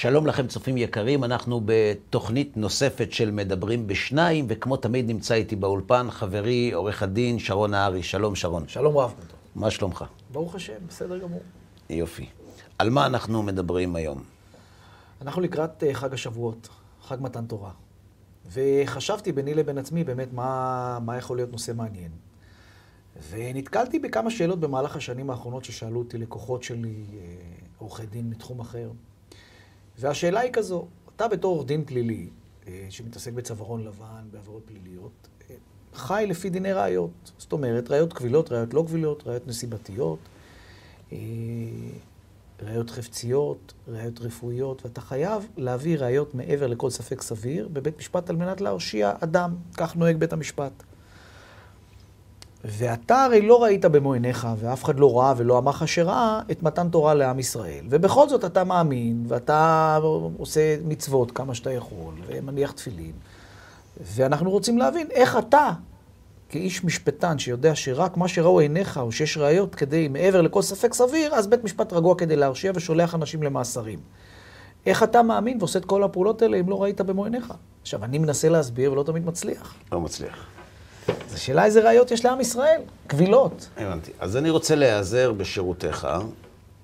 שלום לכם, צופים יקרים, אנחנו בתוכנית נוספת של מדברים בשניים, וכמו תמיד נמצא איתי באולפן חברי, עורך הדין שרון נהרי. שלום, שרון. שלום רב. מה שלומך? ברוך השם, בסדר גמור. יופי. על מה אנחנו מדברים היום? אנחנו לקראת אה, חג השבועות, חג מתן תורה. וחשבתי ביני לבין עצמי באמת מה, מה יכול להיות נושא מעניין. ונתקלתי בכמה שאלות במהלך השנים האחרונות ששאלו אותי לקוחות שלי, אה, עורכי דין מתחום אחר. והשאלה היא כזו, אתה בתור עורך דין פלילי, אה, שמתעסק בצווארון לבן, בעבירות פליליות, אה, חי לפי דיני ראיות. זאת אומרת, ראיות קבילות, ראיות לא קבילות, ראיות נסיבתיות, ראיות חפציות, ראיות רפואיות, ואתה חייב להביא ראיות מעבר לכל ספק סביר בבית משפט על מנת להרשיע אדם. כך נוהג בית המשפט. ואתה הרי לא ראית במו עיניך, ואף אחד לא ראה ולא אמר לך שראה, את מתן תורה לעם ישראל. ובכל זאת אתה מאמין, ואתה עושה מצוות כמה שאתה יכול, ומניח תפילין. ואנחנו רוצים להבין איך אתה, כאיש משפטן שיודע שרק מה שראו עיניך, או שיש ראיות כדי, מעבר לכל ספק סביר, אז בית משפט רגוע כדי להרשיע ושולח אנשים למאסרים. איך אתה מאמין ועושה את כל הפעולות האלה אם לא ראית במו עיניך? עכשיו, אני מנסה להסביר ולא תמיד מצליח. לא מצליח. אז השאלה איזה ראיות יש לעם ישראל, קבילות. הבנתי. אז אני רוצה להיעזר בשירותיך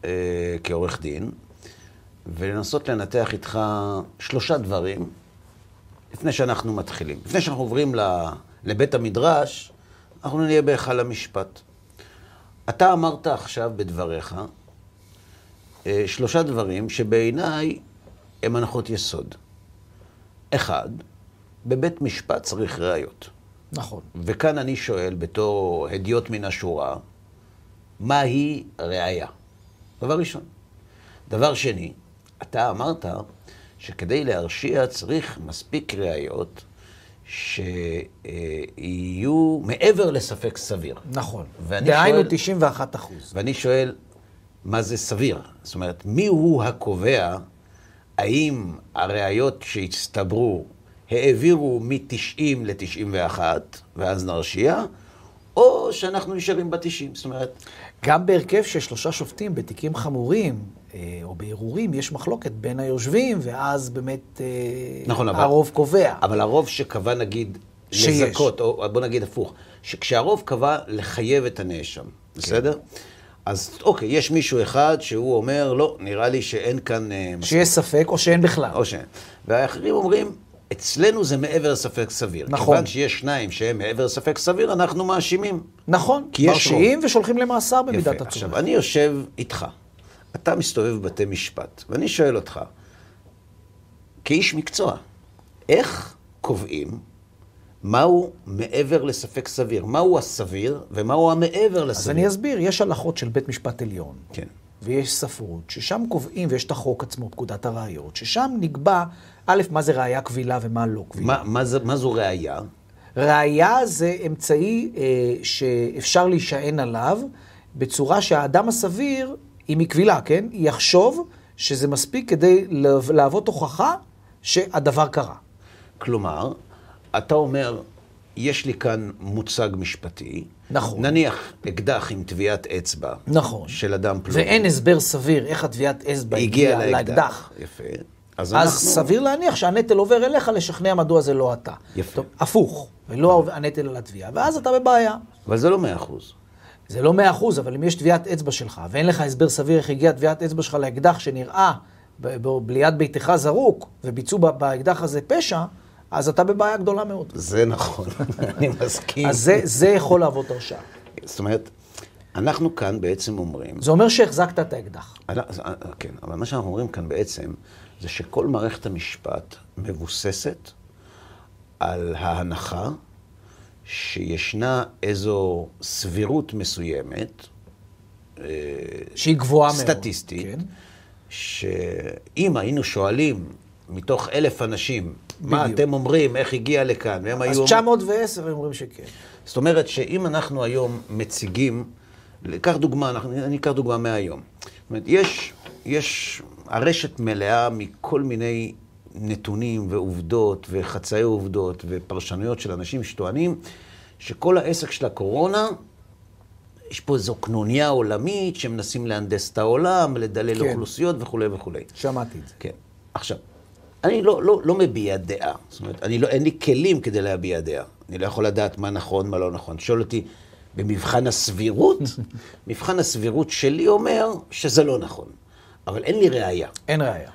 אה, כעורך דין, ולנסות לנתח איתך שלושה דברים לפני שאנחנו מתחילים. לפני שאנחנו עוברים ל, לבית המדרש, אנחנו נהיה בהיכל המשפט. אתה אמרת עכשיו בדבריך אה, שלושה דברים שבעיניי הם הנחות יסוד. אחד, בבית משפט צריך ראיות. נכון. וכאן אני שואל, בתור הדיוט מן השורה, מהי ראייה? דבר ראשון. דבר שני, אתה אמרת שכדי להרשיע צריך מספיק ראיות שיהיו מעבר לספק סביר. נכון. דהיינו 91 אחוז. ואני שואל, מה זה סביר? זאת אומרת, מי הוא הקובע האם הראיות שהצטברו העבירו מ-90 ל-91, ואז נרשיע, או שאנחנו נשארים ב-90. זאת אומרת... גם בהרכב של שלושה שופטים בתיקים חמורים, אה, או בערעורים, יש מחלוקת בין היושבים, ואז באמת אה, נכון, הרוב אבל, קובע. אבל הרוב שקבע, נגיד, שיש. לזכות, או בוא נגיד הפוך, שכשהרוב קבע לחייב את הנאשם, כן. בסדר? אז אוקיי, יש מישהו אחד שהוא אומר, לא, נראה לי שאין כאן... אה, שיש ספק, או שאין בכלל. או שאין. והאחרים אומרים, אצלנו זה מעבר לספק סביר. נכון. כיוון שיש שניים שהם מעבר לספק סביר, אנחנו מאשימים. נכון, מרשיעים ושולחים למאסר במידת הצורך. עכשיו, אני יושב איתך, אתה מסתובב בבתי משפט, ואני שואל אותך, כאיש מקצוע, איך קובעים מהו מעבר לספק סביר? מהו הסביר ומהו המעבר לסביר? אז אני אסביר, יש הלכות של בית משפט עליון. כן. ויש ספרות, ששם קובעים, ויש את החוק עצמו, פקודת הראיות, ששם נקבע, א', מה זה ראייה קבילה ומה לא קבילה. מה, מה, זה, מה זו ראייה? ראייה זה אמצעי אה, שאפשר להישען עליו, בצורה שהאדם הסביר, אם היא קבילה, כן? יחשוב שזה מספיק כדי להוות הוכחה שהדבר קרה. כלומר, אתה אומר, יש לי כאן מוצג משפטי. נכון. נניח אקדח עם טביעת אצבע. נכון. של אדם פלוני. ואין הסבר סביר איך הטביעת אצבע הגיעה לאקדח. יפה. אז, אז אנחנו... סביר להניח שהנטל עובר אליך לשכנע מדוע זה לא אתה. יפה. טוב, הפוך, ולא הנטל על התביעה, ואז אתה בבעיה. אבל זה לא מאה אחוז. זה לא מאה אחוז, אבל אם יש טביעת אצבע שלך, ואין לך הסבר סביר איך הגיעה טביעת אצבע שלך לאקדח שנראה ליד ביתך זרוק, וביצעו באקדח הזה פשע, אז אתה בבעיה גדולה מאוד. זה נכון, אני מסכים. אז זה, זה יכול להוות הרשעה. זאת אומרת, אנחנו כאן בעצם אומרים... זה אומר שהחזקת את האקדח. אה, כן, אבל מה שאנחנו אומרים כאן בעצם, זה שכל מערכת המשפט מבוססת על ההנחה שישנה איזו סבירות מסוימת, אה, שהיא גבוהה מאוד. סטטיסטית, כן. שאם היינו שואלים מתוך אלף אנשים, מה אתם אומרים, איך הגיע לכאן, והם היו... אז 910 אומרים שכן. זאת אומרת שאם אנחנו היום מציגים, קח דוגמה, אני אקח דוגמה מהיום. זאת אומרת, יש, יש, הרשת מלאה מכל מיני נתונים ועובדות וחצאי עובדות ופרשנויות של אנשים שטוענים שכל העסק של הקורונה, יש פה איזו קנוניה עולמית שמנסים להנדס את העולם, לדלל כן. אוכלוסיות וכולי וכולי. שמעתי את זה. כן. עכשיו, אני לא, לא, לא מביע דעה. זאת אומרת, אני לא, אין לי כלים כדי להביע דעה. אני לא יכול לדעת מה נכון, מה לא נכון. שואל אותי, במבחן הסבירות, מבחן הסבירות שלי אומר שזה לא נכון. אבל אין לי ראייה. אין ראייה.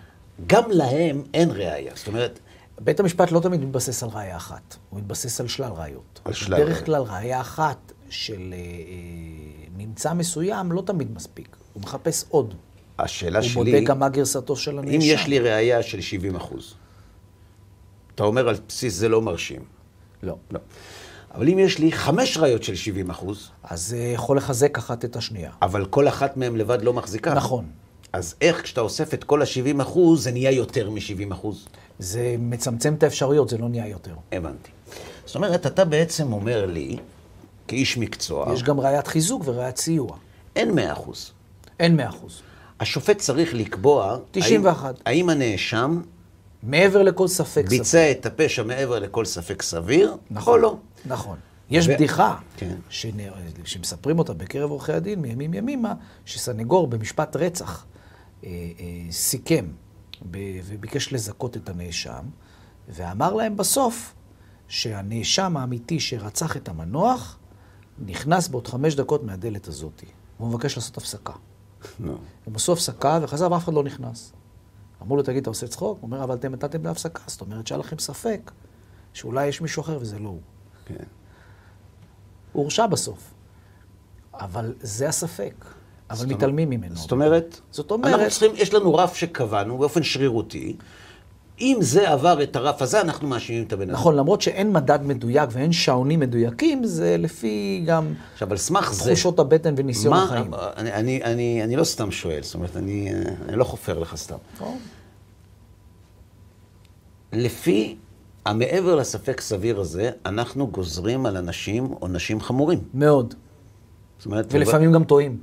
גם להם אין ראייה. זאת אומרת, בית המשפט לא תמיד מתבסס על ראייה אחת, הוא מתבסס על שלל ראיות. על שלל בדרך ראיות. כלל ראייה אחת של אה, אה, ממצא מסוים לא תמיד מספיק, הוא מחפש עוד. השאלה הוא שלי... בודק גם מה גרסתו של הנאשם. אם יש לי ראייה של 70 אחוז, אתה אומר על בסיס זה לא מרשים. לא. לא. אבל אם יש לי חמש ראיות של 70 אחוז, אז זה יכול לחזק אחת את השנייה. אבל כל אחת מהן לבד לא מחזיקה. נכון. אז איך כשאתה אוסף את כל ה-70 אחוז, זה נהיה יותר מ-70 אחוז? זה מצמצם את האפשרויות, זה לא נהיה יותר. הבנתי. זאת אומרת, אתה בעצם אומר לי, כאיש מקצוע, יש גם ראיית חיזוק וראיית סיוע. אין 100 אחוז. אין מאה אחוז. השופט צריך לקבוע... 91. האם, האם הנאשם מעבר לכל ספק ספק. ביצע את הפשע מעבר לכל ספק סביר, נכון. או לא. נכון. יש ו- בדיחה, כן. שנ- שמספרים אותה בקרב עורכי הדין מימים ימימה, שסנגור במשפט רצח אה, אה, סיכם ב- וביקש לזכות את הנאשם, ואמר להם בסוף שהנאשם האמיתי שרצח את המנוח, נכנס בעוד חמש דקות מהדלת הזאתי. הוא מבקש לעשות הפסקה. נו. הם עשו הפסקה וחזר ואף אחד לא נכנס. אמרו לו, תגיד, אתה עושה צחוק? הוא אומר, אבל אתם נתתם להפסקה, זאת אומרת שהיה לכם ספק שאולי יש מישהו אחר וזה לא הוא. כן. הוא הורשע בסוף. אבל זה הספק. אבל זאת מתעלמים ממנו. זאת אומרת, זאת אומרת- אנחנו צריכים, יש לנו רף שקבענו באופן שרירותי. אם זה עבר את הרף הזה, אנחנו מאשימים את הבן אדם. נכון, למרות שאין מדד מדויק ואין שעונים מדויקים, זה לפי גם עכשיו, על סמך זה... תחושות הבטן וניסיון מה, החיים. אני, אני, אני, אני לא סתם שואל, זאת אומרת, אני, אני לא חופר לך סתם. טוב. לפי המעבר לספק סביר הזה, אנחנו גוזרים על אנשים עונשים חמורים. מאוד. זאת אומרת, ולפעמים גם טועים.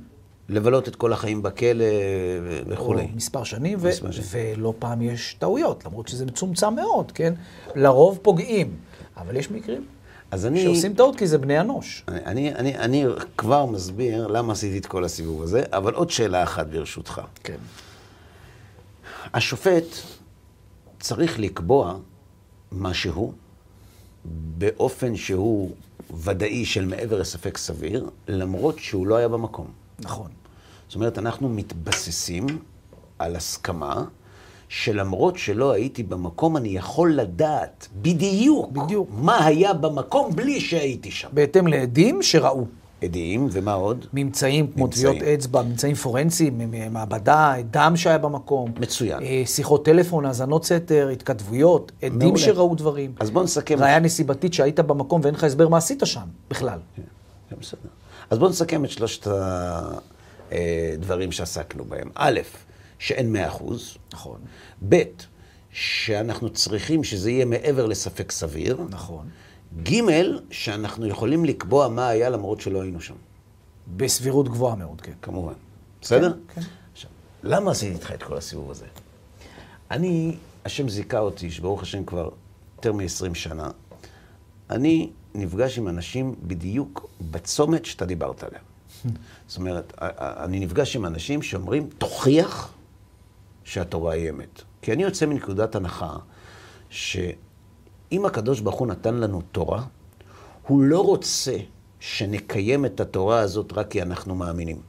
לבלות את כל החיים בכלא או וכולי. מספר שנים, ו- מספר שנים. ולא פעם יש טעויות, למרות שזה מצומצם מאוד, כן? לרוב פוגעים, אבל יש מקרים אז אני, שעושים טעות כי זה בני אנוש. אני, אני, אני, אני כבר מסביר למה עשיתי את כל הסיבוב הזה, אבל עוד שאלה אחת ברשותך. כן. השופט צריך לקבוע משהו באופן שהוא ודאי של מעבר לספק סביר, למרות שהוא לא היה במקום. נכון. זאת אומרת, אנחנו מתבססים על הסכמה שלמרות שלא הייתי במקום, אני יכול לדעת בדיוק, בדיוק. מה היה במקום בלי שהייתי שם. בהתאם לעדים שראו. עדים, ומה עוד? ממצאים כמו. טביעות אצבע, ממצאים פורנסיים, מעבדה, דם שהיה במקום. מצוין. אה, שיחות טלפון, האזנות סתר, התכתבויות, עדים מעולה. שראו דברים. אז בואו נסכם. ראיה נסיבתית שהיית במקום ואין לך הסבר מה עשית שם, בכלל. כן, בסדר. אז בואו נסכם את שלושת הדברים שעסקנו בהם. א', שאין מאה אחוז. נכון, ב', שאנחנו צריכים שזה יהיה מעבר לספק סביר. נכון. ג', שאנחנו יכולים לקבוע מה היה למרות שלא היינו שם, בסבירות גבוהה מאוד, כן. כמובן. בסדר? כן. עכשיו, למה עשיתי איתך את כל הסיבוב הזה? אני, השם זיכה אותי, שברוך השם כבר יותר מ-20 שנה, אני נפגש עם אנשים בדיוק בצומת שאתה דיברת עליה. זאת אומרת, אני נפגש עם אנשים שאומרים, תוכיח שהתורה היא אמת. כי אני יוצא מנקודת הנחה שאם הקדוש ברוך הוא נתן לנו תורה, הוא לא רוצה שנקיים את התורה הזאת רק כי אנחנו מאמינים.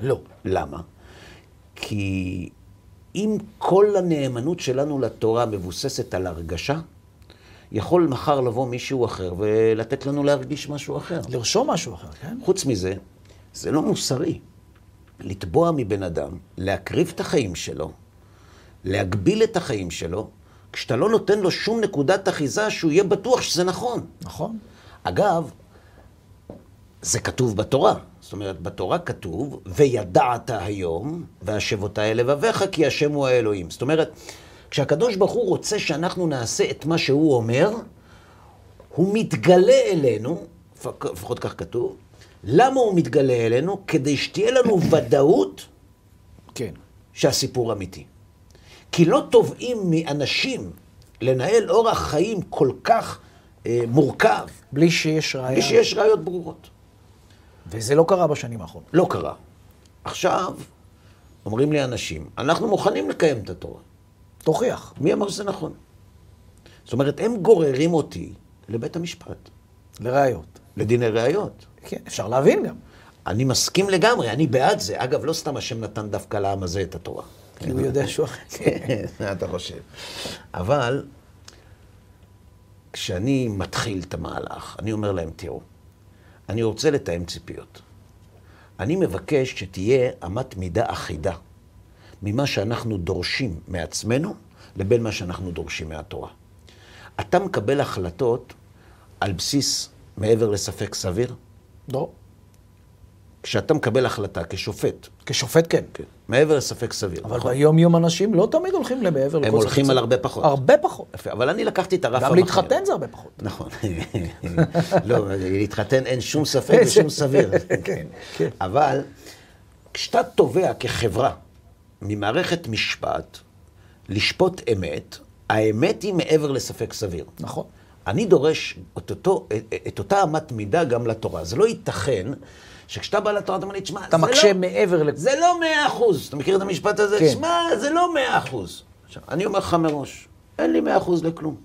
לא. למה? כי אם כל הנאמנות שלנו לתורה מבוססת על הרגשה, יכול מחר לבוא מישהו אחר ולתת לנו להרגיש משהו אחר. לרשום משהו אחר, כן? חוץ מזה, זה לא מוסרי לתבוע מבן אדם, להקריב את החיים שלו, להגביל את החיים שלו, כשאתה לא נותן לו שום נקודת אחיזה שהוא יהיה בטוח שזה נכון. נכון. אגב, זה כתוב בתורה. זאת אומרת, בתורה כתוב, וידעת היום, והשב אותה אל לבביך, כי השם הוא האלוהים. זאת אומרת, כשהקדוש ברוך הוא רוצה שאנחנו נעשה את מה שהוא אומר, הוא מתגלה אלינו, לפ- לפחות כך כתוב, למה הוא מתגלה אלינו? כדי שתהיה לנו ודאות כן. שהסיפור אמיתי. כי לא תובעים מאנשים לנהל אורח חיים כל כך אה, מורכב, בלי שיש ראייה. בלי שיש ראיות ברורות. וזה לא קרה בשנים האחרונות. לא קרה. עכשיו, אומרים לי אנשים, אנחנו מוכנים לקיים את התורה. תוכיח. מי אמר שזה נכון? זאת אומרת, הם גוררים אותי לבית המשפט, לראיות. לדיני ראיות. כן, אפשר להבין גם. אני מסכים לגמרי, אני בעד זה. אגב, לא סתם השם נתן דווקא לעם הזה את התורה. כי הוא יודע שהוא אחר. כן, מה אתה חושב? אבל כשאני מתחיל את המהלך, אני אומר להם, תראו, אני רוצה לתאם ציפיות. אני מבקש שתהיה אמת מידה אחידה ממה שאנחנו דורשים מעצמנו לבין מה שאנחנו דורשים מהתורה. אתה מקבל החלטות על בסיס מעבר לספק סביר? לא. כשאתה מקבל החלטה כשופט, כשופט כן. כן, מעבר לספק סביר, אבל נכון? ביום-יום אנשים לא תמיד הולכים למעבר לכל הם הולכים על. הרבה פחות. הרבה פחות. יפה, אבל אני לקחתי את הרף גם המחמיר. להתחתן זה הרבה פחות. נכון. לא, להתחתן אין שום ספק ושום סביר. כן, כן. אבל כשאתה תובע כחברה ממערכת משפט לשפוט אמת, האמת היא מעבר לספק סביר. נכון. אני דורש את, אותו, את אותה אמת מידה גם לתורה. זה לא ייתכן שכשאתה בא לתורה, אתה אומר לי, תשמע, אתה זה מקשה לא, מעבר ל... זה לא מאה אחוז. אתה מכיר את המשפט הזה? כן. תשמע, זה לא מאה אחוז. עכשיו, אני אומר לך מראש, אין לי מאה אחוז לכלום.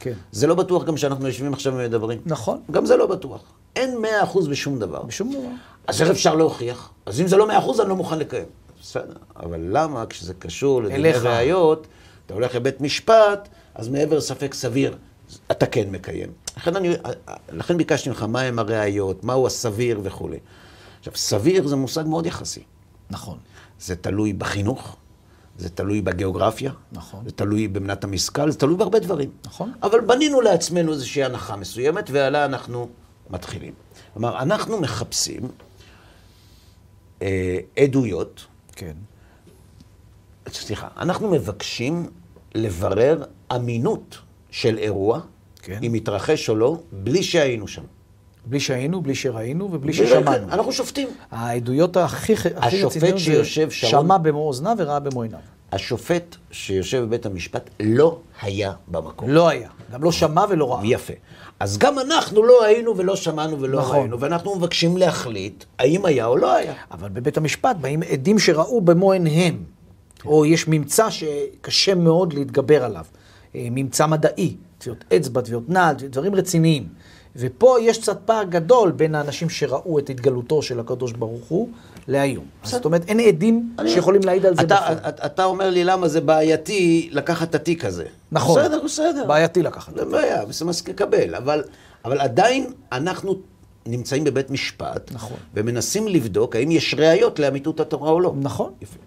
כן. זה לא בטוח גם שאנחנו יושבים עכשיו ומדברים. נכון. גם זה לא בטוח. אין מאה אחוז בשום דבר. בשום דבר. אז איך אפשר להוכיח? אז אם זה לא מאה אחוז, אני לא מוכן לקיים. בסדר, אבל למה כשזה קשור לדיני. ראיות, אתה הולך לבית משפט, אז מעבר לספק סביר, אתה כן מקיים. לכן, אני, לכן ביקשתי ממך מהם הראיות, מהו הסביר וכולי. עכשיו, סביר זה מושג מאוד יחסי. נכון. זה תלוי בחינוך, זה תלוי בגיאוגרפיה, נכון. זה תלוי במנת המשכל, זה תלוי בהרבה דברים. נכון. אבל בנינו לעצמנו איזושהי הנחה מסוימת, ועליה אנחנו מתחילים. כלומר, אנחנו מחפשים אה, עדויות, כן. סליחה, אנחנו מבקשים לברר אמינות של אירוע, כן. אם התרחש או לא, בלי שהיינו שם. בלי שהיינו, בלי שראינו ובלי בלי- ששמענו. אנחנו שופטים. העדויות הכי רציניות זה שמע במו אוזניו וראה במו עיניו. השופט שיושב בבית המשפט לא היה במקום. לא היה. גם לא שמע ולא ראה. יפה. אז גם אנחנו לא היינו ולא שמענו ולא נכון. ראינו, ואנחנו מבקשים להחליט האם היה או לא היה. אבל בבית המשפט באים עדים שראו במו עיניהם, או יש ממצא שקשה מאוד להתגבר עליו, אה, ממצא מדעי, טביעות אצבע, טביעות נעל, דברים רציניים. ופה יש קצת פער גדול בין האנשים שראו את התגלותו של הקדוש ברוך הוא להיום. זאת אומרת, אין עדים שיכולים להעיד על זה בפועל. אתה, אומר לי למה זה בעייתי לקחת את התיק הזה. נכון. בסדר, בסדר. בעייתי לקחת. לא בעיה, זה מסכים לקבל, אבל, אבל עדיין אנחנו נמצאים בבית משפט, נכון. ומנסים לבדוק האם יש ראיות לאמיתות התורה או לא. נכון. יפה.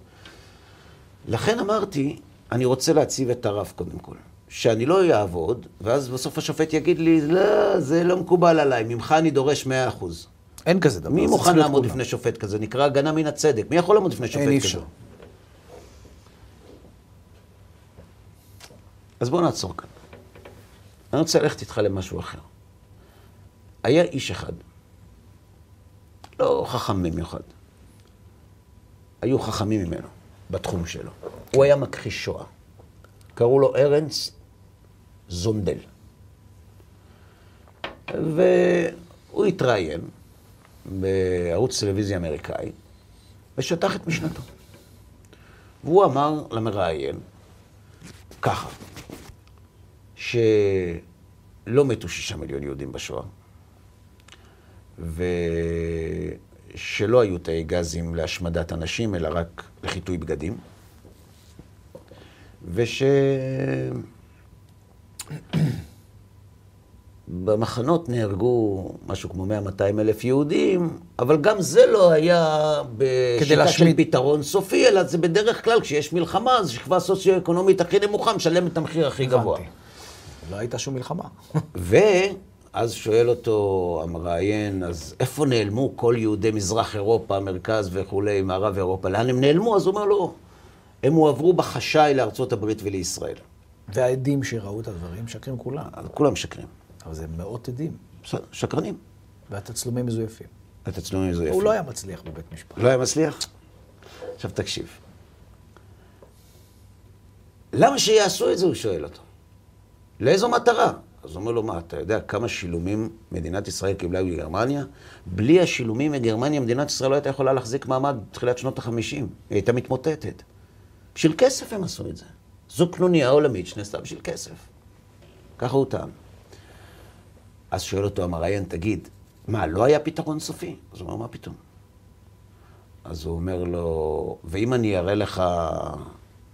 לכן אמרתי, אני רוצה להציב את הרף קודם כל. שאני לא אעבוד, ואז בסוף השופט יגיד לי, לא, זה לא מקובל עליי, ממך אני דורש 100%. אין כזה דבר. מי מוכן לעמוד. לפני שופט כזה? נקרא הגנה מן הצדק. מי יכול לעמוד לפני שופט אין, כזה? אי אפשר. אז בוא נעצור כאן. אני רוצה ללכת איתך למשהו אחר. היה איש אחד, לא חכם במיוחד, היו חכמים ממנו בתחום שלו. הוא היה מכחיש שואה. קראו לו ארנס זונדל. והוא התראיין בערוץ טלוויזיה אמריקאי ושטח את משנתו. והוא אמר למראיין ככה, שלא מתו שישה מיליון יהודים בשואה, ושלא היו תאי גזים להשמדת אנשים, אלא רק לחיטוי בגדים, וש... במחנות נהרגו משהו כמו 100-200 אלף יהודים, אבל גם זה לא היה בשיטה של. פתרון סופי, אלא זה בדרך כלל כשיש מלחמה, אז שכבה סוציו-אקונומית הכי נמוכה משלמת את המחיר הכי גבוה. לא הייתה שום מלחמה. ואז שואל אותו המראיין, אז איפה נעלמו כל יהודי מזרח אירופה, מרכז וכולי, מערב אירופה? לאן הם נעלמו? אז הוא אומר לו, הם הועברו בחשאי לארצות הברית ולישראל. והעדים שראו את הדברים משקרים כולם. כולם משקרים. אבל זה מאות עדים. בסדר, שקרנים. והתצלומים מזויפים. התצלומים מזויפים. הוא לא היה מצליח בבית משפט. לא היה מצליח? עכשיו תקשיב. למה שיעשו את זה? הוא שואל אותו. לאיזו מטרה? אז הוא אומר לו, מה, אתה יודע כמה שילומים מדינת ישראל קיבלה מגרמניה? בלי השילומים מגרמניה, מדינת ישראל לא הייתה יכולה להחזיק מעמד בתחילת שנות ה-50. היא הייתה מתמוטטת. בשביל כסף הם עשו את זה. זו קנוניה עולמית שנעשתה בשביל כסף. ככה הוא טען. אז שואל אותו המראיין, תגיד, מה, לא היה פתרון סופי? אז הוא אומר, מה פתאום? אז הוא אומר לו, ואם אני אראה לך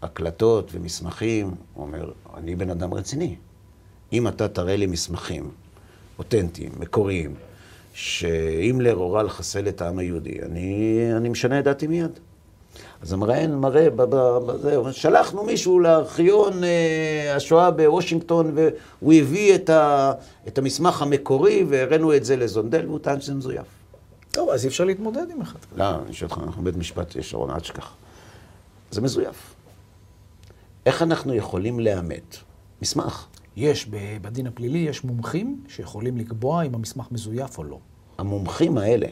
הקלטות ומסמכים, הוא אומר, אני בן אדם רציני. אם אתה תראה לי מסמכים אותנטיים, מקוריים, שהימלר הורה לחסל את העם היהודי, אני, אני משנה את דעתי מיד. אז המראיין מראה, בזה, שלחנו מישהו לארכיון אה, השואה בוושינגטון, והוא הביא את, ה, את המסמך המקורי, והראינו את זה לזונדל, והוא טען שזה מזויף. טוב, אז אי אפשר להתמודד עם אחד כזה. לא, אני שואל אותך, אנחנו בית משפט ישרון, עד שכך. זה מזויף. איך אנחנו יכולים לאמת מסמך? יש, בדין הפלילי יש מומחים שיכולים לקבוע אם המסמך מזויף או לא. המומחים האלה,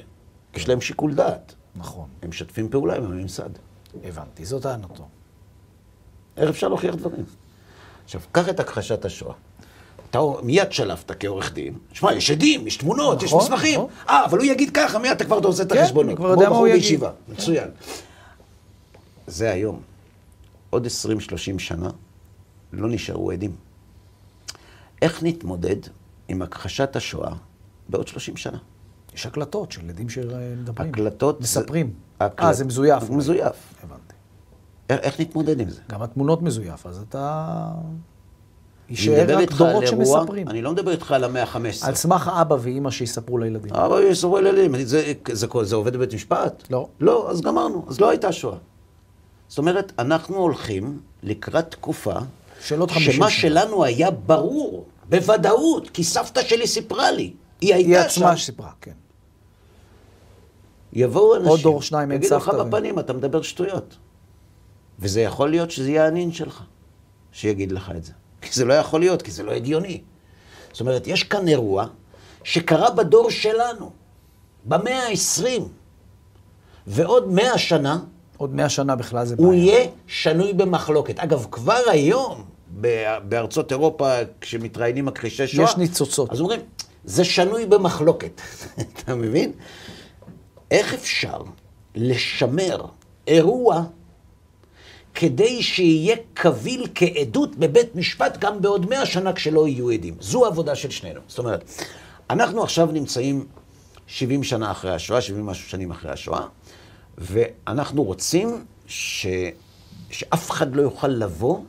יש להם שיקול דעת. נכון. הם משתפים פעולה עם הממסד. הבנתי, זאת טענתו. איך אפשר להוכיח דברים? עכשיו, קח את הכחשת השואה. אתה מיד שלפת כעורך דין, שמע, יש עדים, יש תמונות, נכון, יש מסמכים. נכון. אה, אבל הוא יגיד ככה, מיד אתה כבר עושה את כן, החשבונות. כן, אני כבר יודע מה הוא יגיד. בישיבה, מצוין. זה היום. עוד 20-30 שנה לא נשארו עדים. איך נתמודד עם הכחשת השואה בעוד 30 שנה? יש הקלטות של ילדים שמדברים. הקלטות... מספרים. אה, זה מזויף. מזויף. הבנתי. איך נתמודד עם זה? גם התמונות מזויף, אז אתה... יישאר רק דורות שמספרים. אני לא מדבר איתך על המאה ה-15. על סמך אבא ואימא שיספרו לילדים. אבא ויספרו לילדים. זה, זה, זה עובד בבית משפט? לא. לא, אז גמרנו. אז לא הייתה שואה. זאת אומרת, אנחנו הולכים לקראת תקופה של עוד 50 שמה שלנו היה ברור, בוודאות, כי סבתא שלי סיפרה לי. היא הייתה שם. היא עצמה סיפרה, כן. יבואו אנשים, עוד דור שניים אין סבתא. יגידו לך בפנים, אתה מדבר שטויות. וזה יכול להיות שזה יהיה הנין שלך, שיגיד לך את זה. כי זה לא יכול להיות, כי זה לא הגיוני. זאת אומרת, יש כאן אירוע שקרה בדור שלנו, במאה ה-20, ועוד מאה שנה... עוד מאה שנה בכלל זה בעיה. הוא יהיה שנוי במחלוקת. אגב, כבר היום, בארצות אירופה, כשמתראיינים מכחישי שואה... יש ניצוצות. אז אומרים, זה שנוי במחלוקת. אתה מבין? איך אפשר לשמר אירוע כדי שיהיה קביל כעדות בבית משפט גם בעוד מאה שנה כשלא יהיו עדים? זו העבודה של שנינו. זאת אומרת, אנחנו עכשיו נמצאים 70 שנה אחרי השואה, 70 משהו שנים אחרי השואה, ואנחנו רוצים ש... שאף אחד לא יוכל לבוא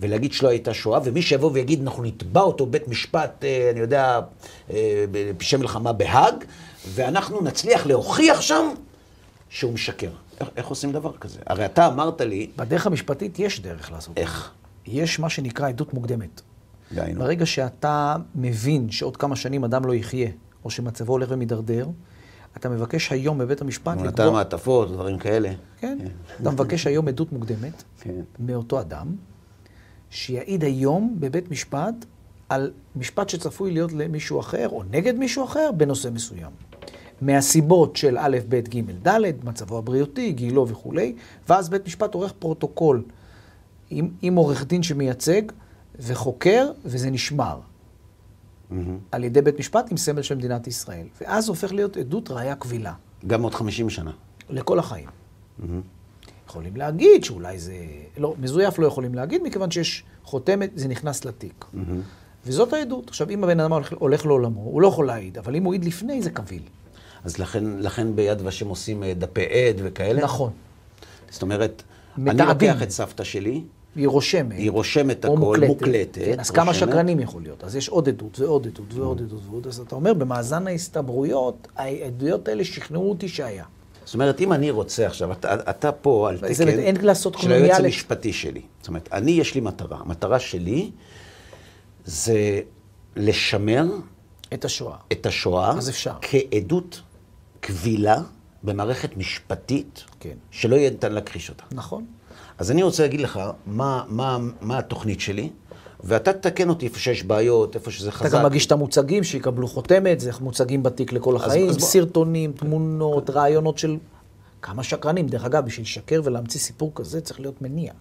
ולהגיד שלא הייתה שואה, ומי שיבוא ויגיד, אנחנו נתבע אותו בית משפט, אה, אני יודע, אה, בפשעי מלחמה בהאג, ואנחנו נצליח להוכיח שם שהוא משקר. איך, איך עושים דבר כזה? הרי אתה אמרת לי... בדרך המשפטית יש דרך לעשות איך? יש מה שנקרא עדות מוקדמת. דיינו. ברגע שאתה מבין שעוד כמה שנים אדם לא יחיה, או שמצבו הולך ומידרדר, אתה מבקש היום בבית המשפט לקבוע... נתן מעטפות, דברים כאלה. כן. כן. אתה מבקש היום עדות מוקדמת כן. מאותו אדם, שיעיד היום בבית משפט על משפט שצפוי להיות למישהו אחר, או נגד מישהו אחר, בנושא מסוים. מהסיבות של א', ב', ג', ד', מצבו הבריאותי, גילו וכולי, ואז בית משפט עורך פרוטוקול עם, עם עורך דין שמייצג וחוקר, וזה נשמר. Mm-hmm. על ידי בית משפט עם סמל של מדינת ישראל. ואז הופך להיות עדות ראייה קבילה. גם עוד 50 שנה. לכל החיים. Mm-hmm. יכולים להגיד שאולי זה... לא, מזויף לא יכולים להגיד, מכיוון שיש חותמת, זה נכנס לתיק. Mm-hmm. וזאת העדות. עכשיו, אם הבן אדם הולך, הולך לעולמו, הוא לא יכול להעיד, אבל אם הוא העיד לפני, זה קביל. אז לכן, לכן ביד ושם עושים אה, דפי עד וכאלה? נכון. זאת אומרת, מתעדים. אני לוקח את סבתא שלי, היא רושמת. היא רושמת הכל, מוקלטת. מוקלטת כן, אז כמה שקרנים יכול להיות? אז יש עוד עדות ועוד עדות ועוד עדות ועוד. אז אתה אומר, במאזן ההסתברויות, העדויות האלה שכנעו אותי שהיה. זאת אומרת, אם אני רוצה עכשיו, אתה, אתה פה על תקן אין לעשות של היועץ המשפטי שלי. זאת אומרת, אני, יש לי מטרה. המטרה שלי זה לשמר את השואה. את השואה. אז אפשר. כעדות קבילה במערכת משפטית, כן. שלא יהיה ניתן להכחיש אותה. נכון. אז אני רוצה להגיד לך מה, מה, מה התוכנית שלי, ואתה תתקן אותי איפה שיש בעיות, איפה שזה חזק. אתה גם מגיש את המוצגים, שיקבלו חותמת, זה מוצגים בתיק לכל החיים, אז, אז סרטונים, בוא... תמונות, רעיונות של... כמה שקרנים. דרך אגב, בשביל לשקר ולהמציא סיפור כזה צריך להיות מניע.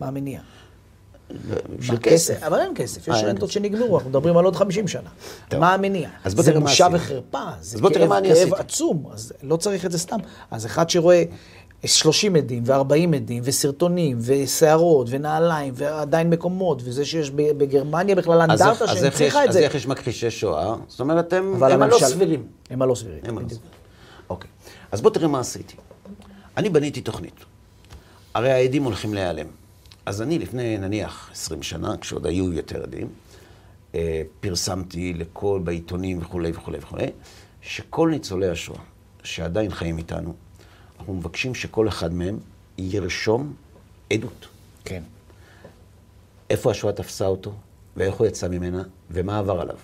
מה המניע? בשביל כסף. אבל אין כסף, יש אה, רנטות שנגמרו, אנחנו מדברים על עוד 50 שנה. מה המניע? זה בושה וחרפה, זה כאב עצום, אז לא צריך את זה סתם. אז אחד שרואה 30 עדים ו-40 עדים וסרטונים ושערות ונעליים ועדיין מקומות וזה שיש בגרמניה בכלל אז אנדרטה אז יש- שהנציחה את אז זה. איך יש מכחישי שואה? זאת אומרת, הם הם הלא סבירים. הם הלא סבירים. הם הלא. סבירים. אוקיי. אז בוא תראה מה עשיתי. אני בניתי תוכנית. הרי העדים הולכים להיעלם. אז אני לפני, נניח, 20 שנה, כשעוד היו יותר עדים, אה, פרסמתי לכל, בעיתונים וכולי וכולי וכולי, שכל ניצולי השואה שעדיין חיים איתנו, אנחנו מבקשים שכל אחד מהם ירשום עדות. כן. איפה השואה תפסה אותו, ואיך הוא יצא ממנה, ומה עבר עליו.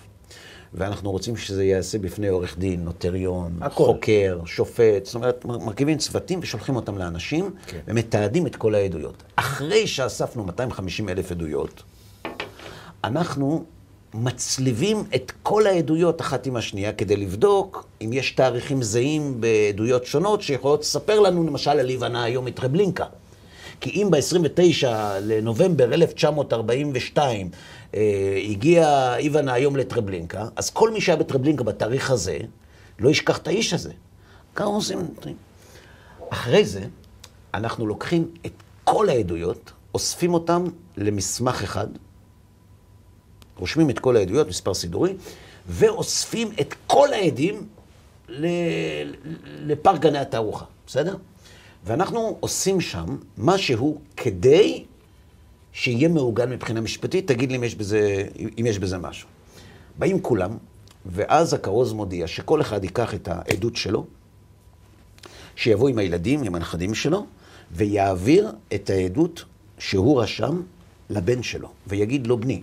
ואנחנו רוצים שזה ייעשה בפני עורך דין, נוטריון, הכל. חוקר, שופט, זאת אומרת, מר- מרכיבים צוותים ושולחים אותם לאנשים, כן. ומתעדים את כל העדויות. אחרי שאספנו 250 אלף עדויות, אנחנו מצליבים את כל העדויות אחת עם השנייה כדי לבדוק אם יש תאריכים זהים בעדויות שונות שיכולות לספר לנו למשל על היוונה היום מטרבלינקה. כי אם ב-29 לנובמבר 1942 אה, הגיע איוונה היום לטרבלינקה, אז כל מי שהיה בטרבלינקה בתאריך הזה, לא ישכח את האיש הזה. ככה עושים. אחרי זה, אנחנו לוקחים את כל העדויות, אוספים אותן למסמך אחד, רושמים את כל העדויות, מספר סידורי, ואוספים את כל העדים לפארק גני התערוכה, בסדר? ואנחנו עושים שם משהו כדי שיהיה מעוגן מבחינה משפטית, תגיד לי אם יש בזה, אם יש בזה משהו. באים כולם, ואז הכרוז מודיע שכל אחד ייקח את העדות שלו, שיבוא עם הילדים, עם הנכדים שלו, ויעביר את העדות שהוא רשם לבן שלו, ויגיד לו, בני,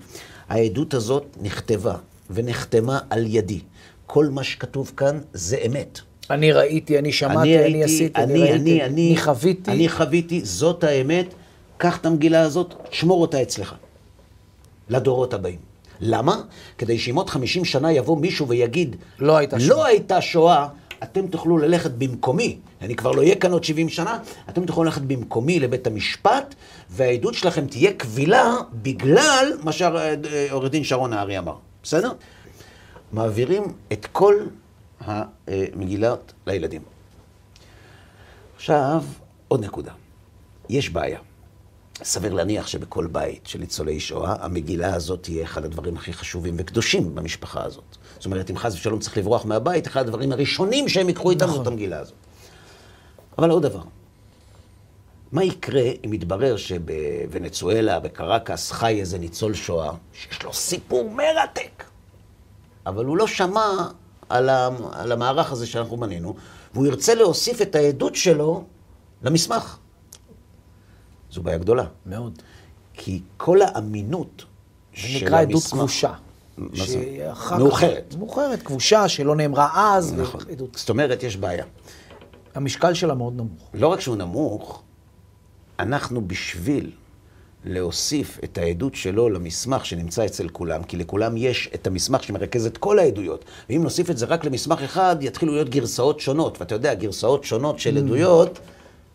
העדות הזאת נכתבה ונחתמה על ידי. כל מה שכתוב כאן זה אמת. אני ראיתי, אני שמעתי, אני, עשיתי, אני, אני, ראיתי, אני, אני, אני חוויתי. אני חוויתי, זאת האמת, קח את המגילה הזאת, שמור אותה אצלך. לדורות הבאים. למה? כדי שאם עוד 50 שנה יבוא מישהו ויגיד, לא הייתה שואה." לא הייתה שואה, אתם תוכלו ללכת במקומי, אני כבר לא אהיה כאן עוד 70 שנה, אתם תוכלו ללכת במקומי לבית המשפט, והעדות שלכם תהיה קבילה בגלל מה שעורך דין שרון נהרי אמר. בסדר? מעבירים את כל המגילות לילדים. עכשיו, עוד נקודה. יש בעיה. סביר להניח שבכל בית של ניצולי שואה, המגילה הזאת תהיה אחד הדברים הכי חשובים וקדושים במשפחה הזאת. זאת אומרת, אם חס ושלום צריך לברוח מהבית, אחד הדברים הראשונים שהם ייקחו איתם נכון. זאת המגילה הזאת. אבל עוד דבר, מה יקרה אם יתברר שבוונצואלה, בקרקס, חי איזה ניצול שואה, שיש לו סיפור מרתק, אבל הוא לא שמע על, על המערך הזה שאנחנו בנינו, והוא ירצה להוסיף את העדות שלו למסמך. זו בעיה גדולה. מאוד. כי כל האמינות זה של נקרא עדות המסמך- כבושה. מאוחרת. מאוחרת, כבושה, שלא נאמרה אז. נכון. ועדות. זאת אומרת, יש בעיה. המשקל שלה מאוד נמוך. לא רק שהוא נמוך, אנחנו בשביל להוסיף את העדות שלו למסמך שנמצא אצל כולם, כי לכולם יש את המסמך שמרכז את כל העדויות. ואם נוסיף את זה רק למסמך אחד, יתחילו להיות גרסאות שונות. ואתה יודע, גרסאות שונות של עדויות,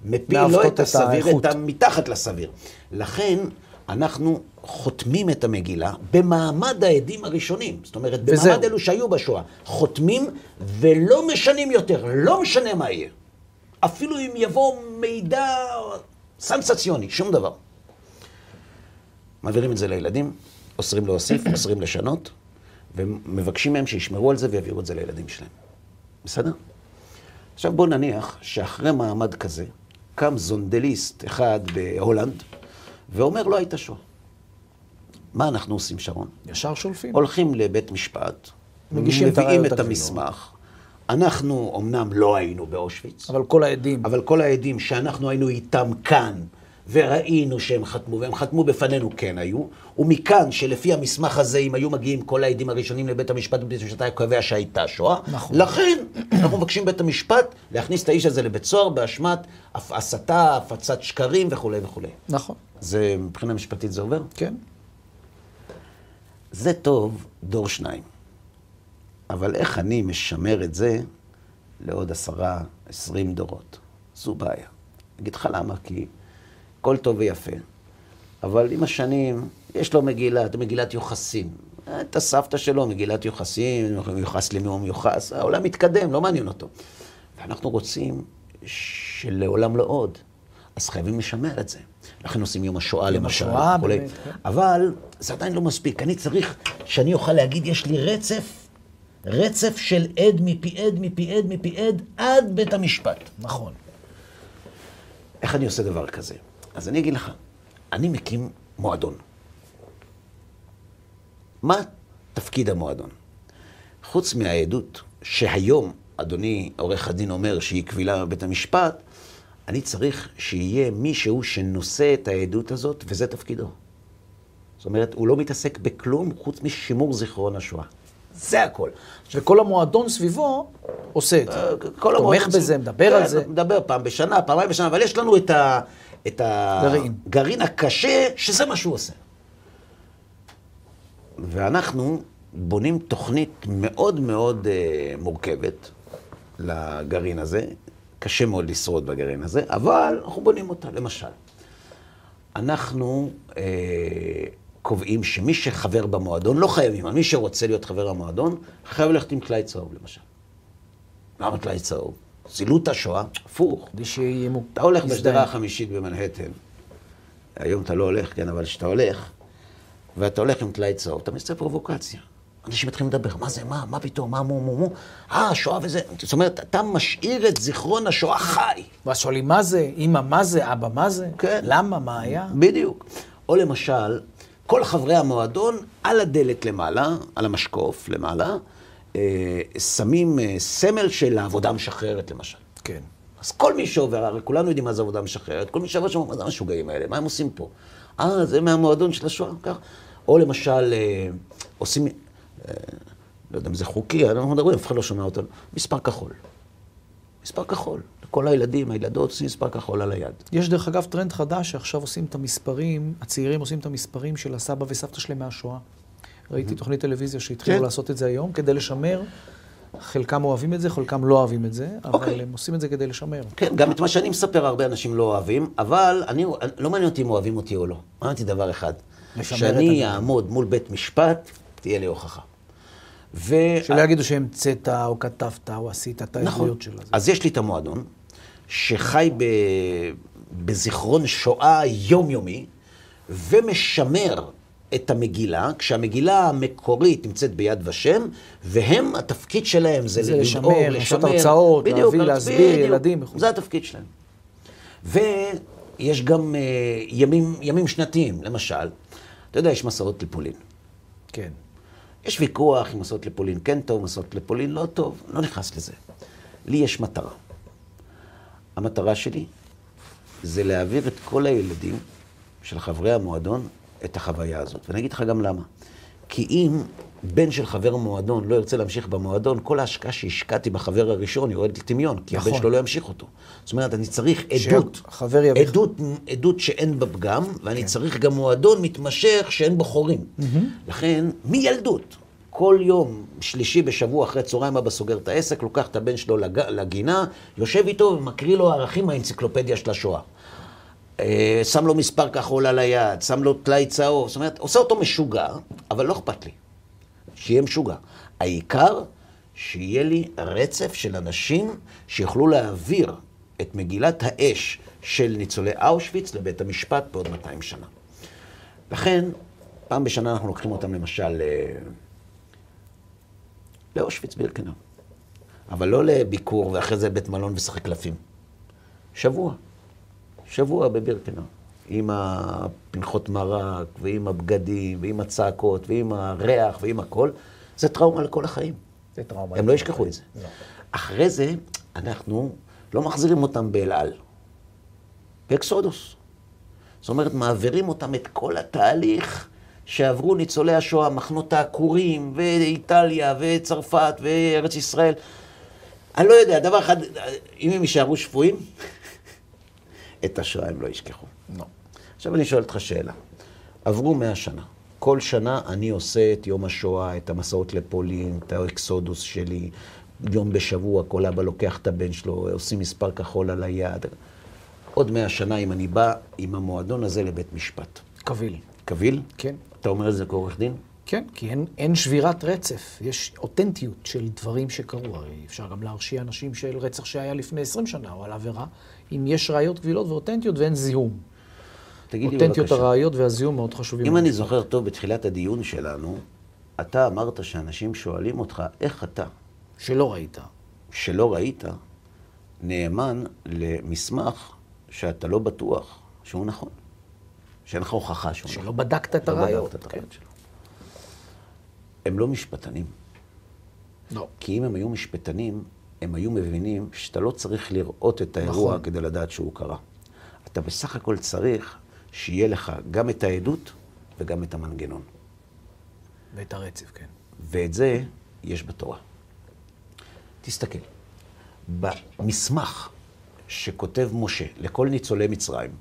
מפיל לא את הסביר. את המתחת לסביר. לכן, אנחנו חותמים את המגילה במעמד העדים הראשונים. זאת אומרת. במעמד אלו שהיו בשואה. חותמים ולא משנים יותר, לא משנה מה יהיה. אפילו אם יבוא מידע סנסציוני, שום דבר. מעבירים את זה לילדים, אוסרים להוסיף, אוסרים לשנות, ומבקשים מהם שישמרו על זה ויעבירו את זה לילדים שלהם. בסדר? עכשיו בואו נניח שאחרי מעמד כזה, קם זונדליסט אחד בהולנד, ואומר לא הייתה שואה. מה אנחנו עושים, שרון? ישר שולפים. הולכים לבית משפט, מגישים את מביאים את הקבילות. המסמך. אנחנו אמנם לא היינו באושוויץ, אבל כל העדים. אבל כל העדים שאנחנו היינו איתם כאן, וראינו שהם חתמו, והם חתמו בפנינו כן היו, ומכאן שלפי המסמך הזה, אם היו מגיעים כל העדים הראשונים לבית המשפט, בית המשפט היה קובע שהייתה שואה. נכון. לכן, אנחנו מבקשים בית המשפט להכניס את האיש הזה לבית סוהר באשמת הסתה, הפצת שקרים וכולי וכולי. נכון, זה, מבחינה משפטית זה עובר? כן. זה טוב דור שניים. אבל איך אני משמר את זה לעוד עשרה, עשרים דורות? זו בעיה. אגיד לך למה, כי הכל טוב ויפה, אבל עם השנים יש לו מגילה, מגילת יוחסין. את הסבתא שלו, מגילת יוחסין, מיוחס למי הוא מיוחס, העולם מתקדם, לא מעניין אותו. ואנחנו רוצים שלעולם לא עוד. אז חייבים לשמר את זה. לכן עושים יום השואה יום למשל. השואה. באמת, כן. אבל זה עדיין לא מספיק. אני צריך שאני אוכל להגיד, יש לי רצף, רצף של עד מפי עד מפי עד מפי עד עד בית המשפט. נכון. איך אני עושה דבר כזה? אז אני אגיד לך, אני מקים מועדון. מה תפקיד המועדון? חוץ מהעדות, שהיום אדוני עורך הדין אומר שהיא קבילה בבית המשפט, אני צריך שיהיה מישהו שנושא את העדות הזאת, וזה תפקידו. זאת אומרת, הוא לא מתעסק בכלום חוץ משימור זיכרון השואה. זה הכל. וכל המועדון סביבו עושה את זה. כל תומך המועדון בזה, סביב- מדבר כן, על זה. מדבר פעם בשנה, פעמיים בשנה, אבל יש לנו את, ה, את גרעין. הגרעין הקשה, שזה מה שהוא עושה. ואנחנו בונים תוכנית מאוד מאוד אה, מורכבת לגרעין הזה. קשה מאוד לשרוד בגרעין הזה, אבל אנחנו בונים אותה. למשל, אנחנו אה, קובעים שמי שחבר במועדון, לא חייבים, אבל מי שרוצה להיות חבר במועדון, חייב ללכת עם טלאי צהוב, למשל. למה טלאי צהוב? זילות השואה, הפוך. אתה הולך. בשדרה החמישית במנהטן, היום אתה לא הולך, כן, אבל כשאתה הולך, ואתה הולך עם טלאי צהוב, אתה מייצר פרובוקציה. אנשים מתחילים לדבר, מה זה, מה, מה פתאום, מה, מו, מו, מו, אה, השואה וזה. זאת אומרת, אתה משאיר את זיכרון השואה חי. ואז שואלים מה זה, אמא מה זה, אבא מה זה, כן. למה, מה היה? בדיוק. או למשל, כל חברי המועדון על הדלת למעלה, על המשקוף למעלה, שמים אה, סמל של העבודה המשחררת, למשל. כן. אז כל מי שעובר, הרי כולנו יודעים מה זה עבודה משחררת, כל מי שעובר שם, מה זה המשוגעים האלה? מה הם עושים פה? אה, זה מהמועדון של השואה, כך. או למשל, אה, עושים, אה, לא יודע אם זה חוקי, אנחנו מדברים, אף אחד לא שומע אותנו, מספר כחול. מספר כחול. כל הילדים, הילדות עושים מספר כחול על היד. יש דרך אגב טרנד חדש שעכשיו עושים את המספרים, הצעירים עושים את המספרים של הסבא וסבתא שלהם מהשואה. ראיתי תוכנית טלוויזיה שהתחילו כן. לעשות את זה היום כדי לשמר. חלקם אוהבים את זה, חלקם לא אוהבים את זה, אבל אוקיי. הם עושים את זה כדי לשמר. כן, גם את מה שאני מספר הרבה אנשים לא אוהבים, אבל אני, לא מעניין אותי אם אוהבים אותי או לא. מעניין אותי דבר אחד. שאני. אעמוד מול בית משפט, תהיה לי הוכחה. ו... שלא יגידו שהמצאת או כתבת או עשית את נכון. העדויות של זה. אז יש לי את המועדון, שחי ב... בזיכרון שואה יומיומי, ומשמר את המגילה, כשהמגילה המקורית נמצאת ביד ושם, והם, התפקיד שלהם זה, זה לדאוג, לשמר, לעשות הרצאות, להביא, להסביר, ילדים וכו'. זה התפקיד שלהם. ויש גם אה, ימים, ימים שנתיים, למשל, אתה יודע, יש מסעות לפולין. כן. יש ויכוח אם מסעות לפולין כן טוב, מסעות לפולין לא טוב, לא נכנס לזה. לי יש מטרה. המטרה שלי זה להעביר את כל הילדים של חברי המועדון את החוויה הזאת. ואני אגיד לך גם למה. כי אם בן של חבר מועדון לא ירצה להמשיך במועדון, כל ההשקעה שהשקעתי בחבר הראשון יורדת לטמיון, כי הבן נכון. שלו לא ימשיך אותו. זאת אומרת, אני צריך עדות. שהחבר יביך. עדות, עדות שאין בה פגם, ואני צריך גם מועדון מתמשך שאין בו חורים. לכן, מילדות, כל יום שלישי בשבוע אחרי צהריים אבא סוגר את העסק, לוקח את הבן שלו לג... לגינה, יושב איתו ומקריא לו ערכים מהאנציקלופדיה של השואה. אה, שם לו מספר כחול על היד, שם לו טלאי צהוב, זאת אומרת, עושה אותו משוגע, אבל לא אכפת לי. שיהיה משוגע. העיקר, שיהיה לי רצף של אנשים שיוכלו להעביר את מגילת האש של ניצולי אושוויץ לבית המשפט בעוד 200 שנה. לכן, פעם בשנה אנחנו לוקחים אותם למשל אה, לאושוויץ בירקנאו. אבל לא לביקור ואחרי זה בית מלון ושחק קלפים. שבוע. שבוע בבירקנאו. עם הפנחות מרק, ועם הבגדים, ועם הצעקות, ועם הריח, ועם הכל. זה טראומה לכל החיים. זה טראומה. הם לא ישכחו את זה. לא. אחרי זה, אנחנו לא מחזירים אותם באל על. באקסודוס. זאת אומרת, מעבירים אותם את כל התהליך שעברו ניצולי השואה, מחנות העקורים, ואיטליה, וצרפת, וארץ ישראל. אני לא יודע, דבר אחד, אם הם יישארו שפויים, את השואה הם לא ישכחו. לא. עכשיו אני שואל אותך שאלה. עברו מאה שנה. כל שנה אני עושה את יום השואה, את המסעות לפולין, את האקסודוס שלי. יום בשבוע כל אבא לוקח את הבן שלו, עושים מספר כחול על היד. עוד מאה שנה אם אני בא עם המועדון הזה לבית משפט. קביל. קביל? כן. אתה אומר את זה כעורך דין? כן, כי אין, אין שבירת רצף, יש אותנטיות של דברים שקרו. הרי אפשר גם להרשיע אנשים של רצח שהיה לפני 20 שנה, או על עבירה, אם יש ראיות קבילות ואותנטיות ואין זיהום. תגיד לי אותנטיות בבקשה, הראיות והזיהום מאוד חשובים. אם. אני זוכר טוב בתחילת הדיון שלנו, אתה אמרת שאנשים שואלים אותך, איך אתה, שלא ראית. שלא ראית, נאמן למסמך שאתה לא בטוח שהוא נכון. שאין לך הוכחה שהוא נכון. שלא בדקת את לא הראיות. בדקת את כן. הראיות שלו. הם לא משפטנים. לא. כי אם הם היו משפטנים, הם היו מבינים שאתה לא צריך לראות את האירוע נכון. כדי לדעת שהוא קרה. אתה בסך הכל צריך שיהיה לך גם את העדות וגם את המנגנון. ואת הרצף, כן. ואת זה יש בתורה. תסתכל, במסמך שכותב משה לכל ניצולי מצרים,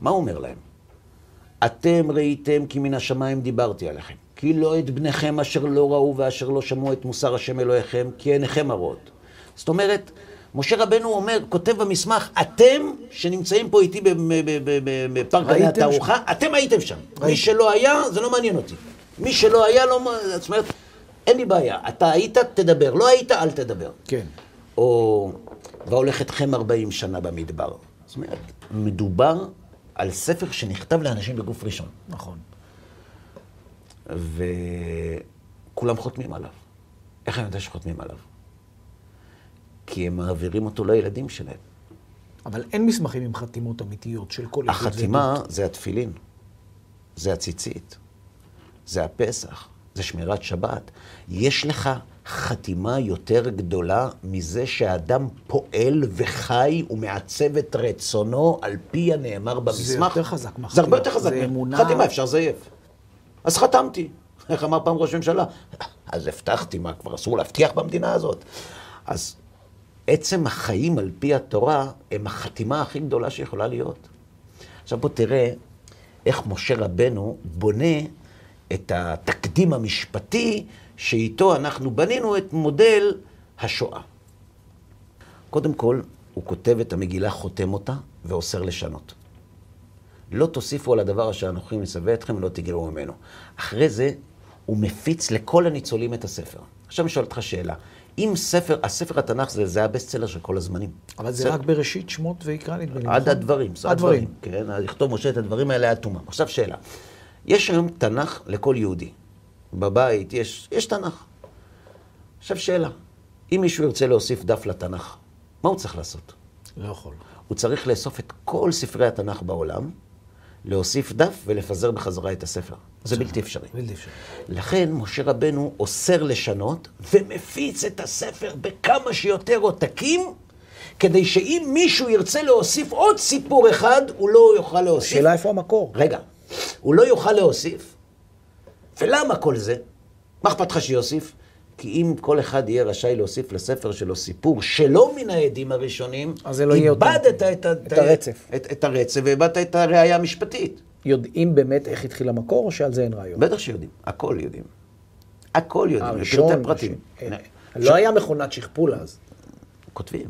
מה הוא אומר להם? אתם ראיתם כי מן השמיים דיברתי עליכם, כי לא את בניכם אשר לא ראו ואשר לא שמעו את מוסר השם אלוהיכם, כי עיניכם הרואות. זאת אומרת, משה רבנו אומר, כותב במסמך, אתם שנמצאים פה איתי בפארק התערוכה, אתם הייתם שם. מי. שלא היה, זה לא מעניין אותי. מי שלא היה, לא... זאת אומרת, אין לי בעיה. אתה היית, תדבר. לא היית, אל תדבר. כן. או והולך אתכם 40 שנה במדבר. זאת אומרת, מדובר על ספר שנכתב לאנשים בגוף ראשון, נכון. וכולם חותמים עליו. איך אני יודע שחותמים עליו? כי הם מעבירים אותו לילדים שלהם. אבל אין מסמכים עם חתימות אמיתיות של כל עדות החתימה ועדות. זה התפילין, זה הציצית, זה הפסח, זה שמירת שבת. יש לך חתימה יותר גדולה מזה שהאדם פועל וחי ומעצב את רצונו על פי הנאמר במסמך? יותר חזק מהחתימה. זה הרבה יותר חזק. זה אמונה- חתימה אפשר לזייף. אז חתמתי. איך אמר פעם ראש ממשלה? אז הבטחתי, מה, כבר אסור להבטיח במדינה הזאת? אז עצם החיים על פי התורה הם החתימה הכי גדולה שיכולה להיות. עכשיו בוא תראה איך משה רבנו בונה את התקדים המשפטי שאיתו אנחנו בנינו את מודל השואה. קודם כל, הוא כותב את המגילה, חותם אותה ואוסר לשנות. לא תוסיפו על הדבר אשר אנוכי מצווה אתכם ולא תגרעו ממנו. אחרי זה, הוא מפיץ לכל הניצולים את הספר. עכשיו אני שואל אותך שאלה. אם ספר, הספר התנ"ך זה, זה הבסט-סלר של כל הזמנים. אבל זה בסדר? רק בראשית שמות ויקרא נדמה לי, עד נכון? הדברים. עד הדברים. כן, לכתוב משה את הדברים האלה עד תומם. עכשיו שאלה. יש היום תנ"ך לכל יהודי. בבית יש, יש תנ"ך. עכשיו שאלה. אם מישהו ירצה להוסיף דף לתנ"ך, מה הוא צריך לעשות? לא יכול. הוא צריך לאסוף את כל ספרי התנ"ך בעולם, להוסיף דף ולפזר בחזרה את הספר. זה בלתי אפשרי. בלתי אפשרי. לכן משה רבנו אוסר לשנות ומפיץ את הספר בכמה שיותר עותקים, כדי שאם מישהו ירצה להוסיף עוד סיפור אחד, הוא לא יוכל להוסיף. השאלה איפה המקור. רגע, הוא לא יוכל להוסיף. ולמה כל זה? מה אכפת לך שיוסיף? כי אם כל אחד יהיה רשאי להוסיף לספר שלו סיפור שלא מן העדים הראשונים, אז זה לא יהיה איבדת אותנטי. את, ה- את הרצף. את, את הרצף ואיבדת את הראייה המשפטית. יודעים באמת איך התחיל המקור, או שעל זה אין רעיון? בטח שיודעים, הכל יודעים. הכל יודעים, הראשון, פרטים. הראשון. לא היה מכונת שכפול אז. כותבים.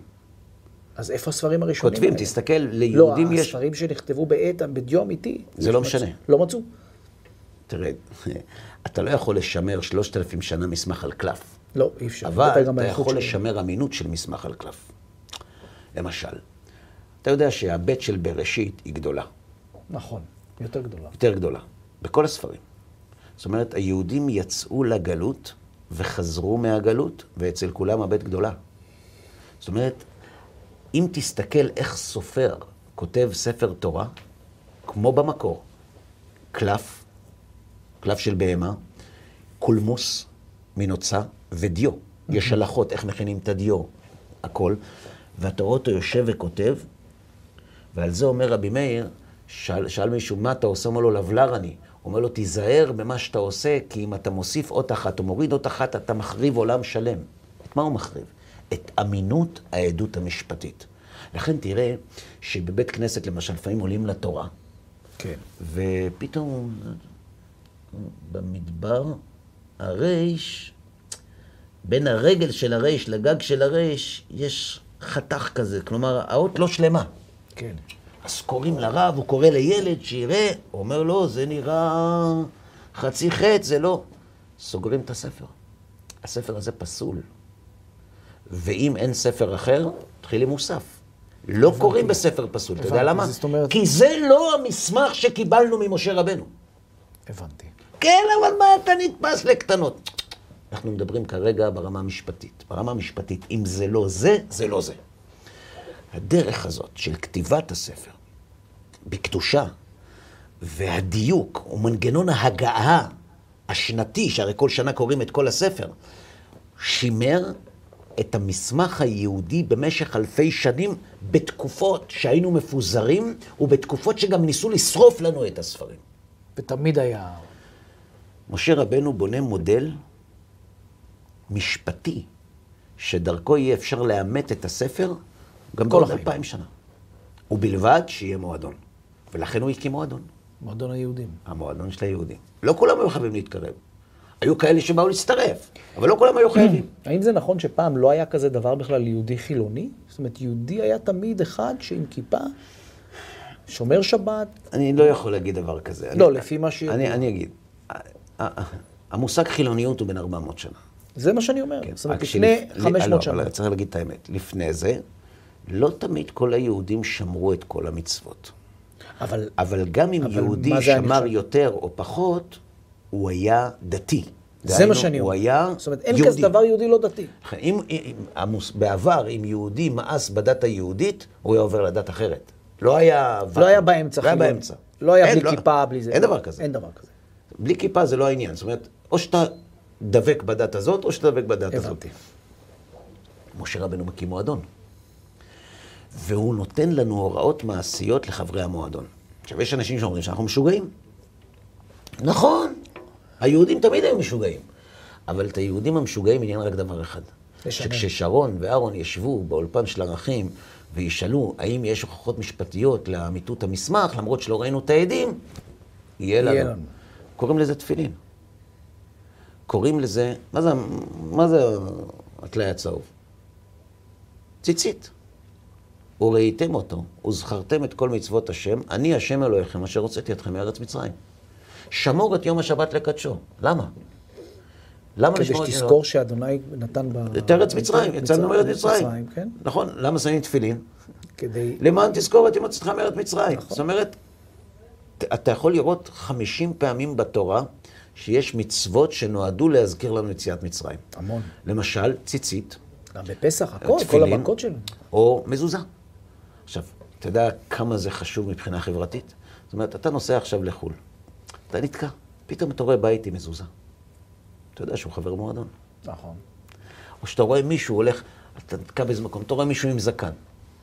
אז איפה הספרים הראשונים? כותבים, האלה? תסתכל, לא, ליהודים יש... הספרים שנכתבו בעת, בדיו אמיתי. זה לא משנה. לא מצאו. תראה, אתה לא יכול לשמר שלושת אלפים שנה מסמך על קלף. לא, אי אפשר. אבל אתה האיכות יכול. לשמר אמינות של מסמך על קלף. למשל, אתה יודע שהבית של בראשית היא גדולה, נכון, יותר גדולה. יותר גדולה, בכל הספרים. זאת אומרת, היהודים יצאו לגלות וחזרו מהגלות, ואצל כולם הבית גדולה. זאת אומרת, אם תסתכל איך סופר כותב ספר תורה, כמו במקור, קלף, קלף של בהמה, קולמוס מנוצה ודיו. יש הלכות איך מכינים את הדיו, הכל. ואתה רואה אותו יושב וכותב, ועל זה אומר רבי מאיר, שאל, שאל מישהו, מה אתה עושה? אומר לו, לבלר אני. אומר לו, תיזהר במה שאתה עושה, כי אם אתה מוסיף אות אחת או מוריד אות אחת, אתה מחריב עולם שלם. את מה הוא מחריב? את אמינות העדות המשפטית. לכן תראה שבבית כנסת, למשל, לפעמים עולים לתורה, כן. ופתאום במדבר, הרייש, בין הרגל של הרייש לגג של הרייש, יש חתך כזה, כלומר, האות לא שלמה. כן. אז קוראים לרב, הוא קורא לילד שיראה, הוא אומר לו, זה נראה חצי חטא, זה לא. סוגרים את הספר. הספר הזה פסול. ואם אין ספר אחר, מתחילים מוסף. לא קוראים בספר פסול. אתה יודע למה? כי זה לא המסמך שקיבלנו ממשה רבנו. הבנתי. כן, אבל מה אתה נתפס לקטנות? אנחנו מדברים כרגע ברמה המשפטית. ברמה המשפטית, אם זה לא זה, זה לא זה. הדרך הזאת של כתיבת הספר בקדושה, והדיוק, ומנגנון ההגעה השנתי, שהרי כל שנה קוראים את כל הספר, שימר את המסמך היהודי במשך אלפי שנים בתקופות שהיינו מפוזרים, ובתקופות שגם ניסו לשרוף לנו את הספרים. ותמיד היה... משה רבנו בונה מודל משפטי, שדרכו יהיה אפשר לאמת את הספר גם כל בעוד. אלפיים שנה. ובלבד שיהיה מועדון. ולכן הוא הקים מועדון, מועדון היהודים. המועדון של היהודים. לא כולם היו חייבים להתקרב. היו כאלה שבאו להצטרף, אבל לא כולם היו חייבים. האם זה נכון שפעם לא היה כזה דבר בכלל יהודי חילוני? זאת אומרת, יהודי היה תמיד אחד שעם כיפה, שומר שבת, אני לא יכול להגיד דבר כזה. לא, אני- לפי מה ש- אני, אני אגיד, המושג חילוניות הוא בן 400 שנה. זה מה שאני אומר. זאת אומרת, לפני שלפ- 500 לא, שנה. אבל צריך להגיד את האמת. לפני זה, לא תמיד כל היהודים שמרו את כל המצוות. אבל אבל גם אם אבל יהודי שמר? יותר או פחות, הוא היה דתי. זה דהיינו, מה שאני הוא אומר. היה זאת אומרת, אין יהודי. כזה דבר יהודי לא דתי. אם, אם, המוס, בעבר, אם יהודי מאס בדת היהודית, הוא היה עובר לדת אחרת. לא היה... לא היה באמצע לא היה. באמצע. לא היה בלי כיפה, בלי זה. אין דבר כזה. אין דבר כזה. בלי כיפה זה לא העניין. זאת אומרת, או שאתה דבק בדת הזאת, או שאתה דבק בדת הזאת. משה רבנו מקים מועדון. והוא נותן לנו הוראות מעשיות לחברי המועדון. עכשיו, יש אנשים שאומרים שאנחנו משוגעים. נכון, היהודים תמיד היו משוגעים. אבל את היהודים המשוגעים עניין רק דבר אחד. שכששרון ואהרון ישבו באולפן של ערכים וישאלו האם יש הוכחות משפטיות לאמיתות המסמך, למרות שלא ראינו את העדים, יהיה לנו. קוראים לזה תפילין. קוראים לזה, מה זה, מה זה הטלאי הצהוב? ציצית. וראיתם אותו, וזכרתם את כל מצוות השם, אני השם אלוהיכם אשר הוצאתי אתכם מארץ מצרים. שמור את יום השבת לקדשו. למה? למה כדי לשמור את שתזכור שאדוני נתן ב... את ארץ מצרים, יצאנו מארץ מצרים. כן? נכון, למה שמים תפילין? כדי... למען תזכור את יום מארץ מצרים. נכון. זאת אומרת, אתה יכול לראות 50 פעמים בתורה שיש מצוות שנועדו להזכיר לנו יציאת מצרים. המון. למשל, ציצית, גם בפסח, הכל, כל תפילין, המכות שלו. או מזוזה. עכשיו, אתה יודע כמה זה חשוב מבחינה חברתית? זאת אומרת, אתה נוסע עכשיו לחו"ל, אתה נתקע, פתאום אתה רואה בית עם מזוזה. אתה יודע שהוא חבר מועדון. נכון. או שאתה רואה מישהו הולך, אתה נתקע באיזה מקום, אתה רואה מישהו עם זקן,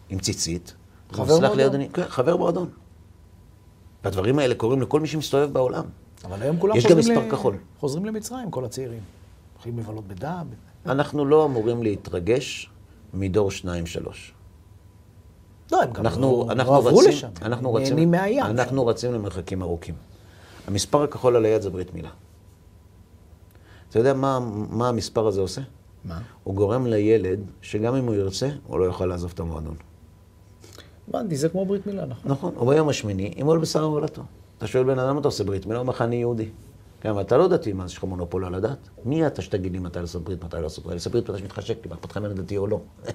עם ציצית. חבר מועדון. כן, חבר מועדון. והדברים האלה קורים לכל מי שמסתובב בעולם. אבל היום כולם יש גם חוזרים מספר כחול. חוזרים למצרים, כל הצעירים. הולכים לבלות בדם. אנחנו לא אמורים להתרגש מדור שניים, שלוש. לא, הם גם אנחנו, לא, אנחנו לא עברו רצים, לשם. אנחנו הם נהנים מהים. אנחנו רצים למרחקים ארוכים. המספר הכחול על היד זה ברית מילה. אתה יודע מה, מה המספר הזה עושה? מה? הוא גורם לילד שגם אם הוא ירצה, הוא לא יוכל לעזוב את המועדון. הבנתי, זה כמו ברית מילה, נכון. נכון, הוא ביום השמיני, ימול על בשר הולדתו. אתה שואל בן אדם, אתה עושה ברית מילה? הוא אומר לך, אני יהודי. אבל אתה לא דתי, מה, יש לך מונופול על הדת? מי אתה שתגיד לי מתי לעשות ברית, מתי לא לעשות ברית? לעשות ברית מתי שמתחשק לי, מה אכפת לך אם אני דתי או לא.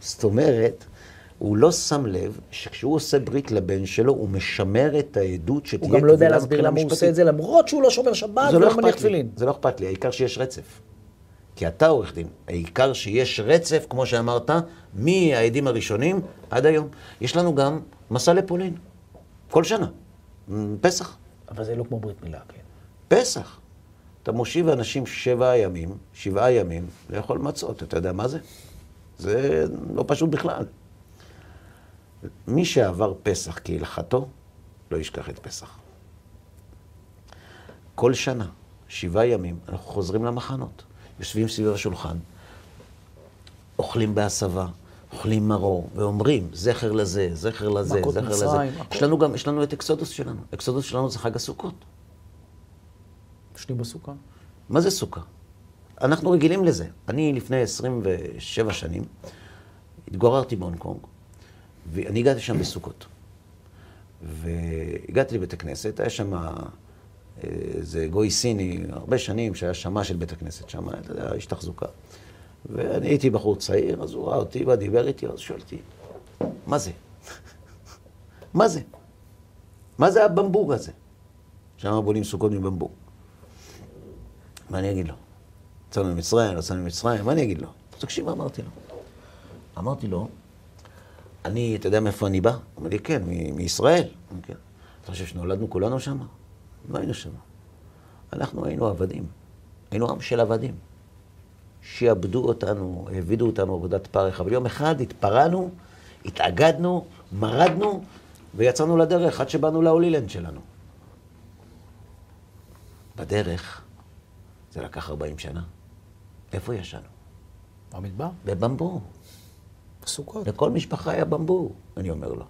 זאת אומרת, הוא לא שם לב שכשהוא עושה ברית לבן שלו, הוא משמר את העדות שתהיה הוא גם לא יודע להסביר למה הוא עושה. את זה, למרות שהוא לא שומר שבת לא ולא מניח תפילין. זה לא אכפת לי, העיקר שיש רצף. כי אתה עורך דין, העיקר שיש רצף, כמו שאמרת, מהעדים הראשונים עד היום. יש לנו גם מסע לפולין, כל שנה, פסח. אבל זה לא כמו ברית מילה, כן. פסח. אתה מושיב אנשים שבעה ימים, שבעה ימים, לאכול מצות, אתה יודע מה זה? זה לא פשוט בכלל. מי שעבר פסח כהלכתו, לא ישכח את פסח. כל שנה, שבעה ימים, אנחנו חוזרים למחנות. יושבים סביב השולחן, אוכלים בהסבה, אוכלים מרור, ואומרים, זכר לזה, זכר לזה, זכר מצרים, לזה. יש לנו גם, יש לנו את אקסודוס שלנו. אקסודוס שלנו זה חג הסוכות. ישנים בסוכה. מה זה סוכה? אנחנו רגילים לזה. אני לפני 27 שנים התגוררתי בהונג קונג, ואני הגעתי שם בסוכות. והגעתי לבית הכנסת, היה שם זה גוי סיני, הרבה שנים, שהיה שמע של בית הכנסת שם, אתה יודע, איש תחזוקה. ואני הייתי בחור צעיר, אז הוא ראה אותי ודיבר איתי, אז שואלתי, מה זה? מה זה? מה זה הבמבוג הזה? שם בונים סוכות מבמבוג. מה אני אגיד לו? יצאנו ממצרים, יצאנו ממצרים, מה אני אגיד לו? תקשיב מה אמרתי לו. אמרתי לו, אני, אתה יודע מאיפה אני בא? הוא אומר לי, כן, מישראל. כן. אתה חושב שנולדנו כולנו שם? לא היינו שם. אנחנו היינו עבדים. היינו עם של עבדים. שיעבדו אותנו, העבידו אותנו עבודת פרך, אבל יום אחד התפרענו, התאגדנו, מרדנו, ויצאנו לדרך עד שבאנו להולילנד שלנו. בדרך, זה לקח 40 שנה. איפה ישנו? במדבר? בבמבור. בסוכות. לכל משפחה היה במבור, אני אומר לו.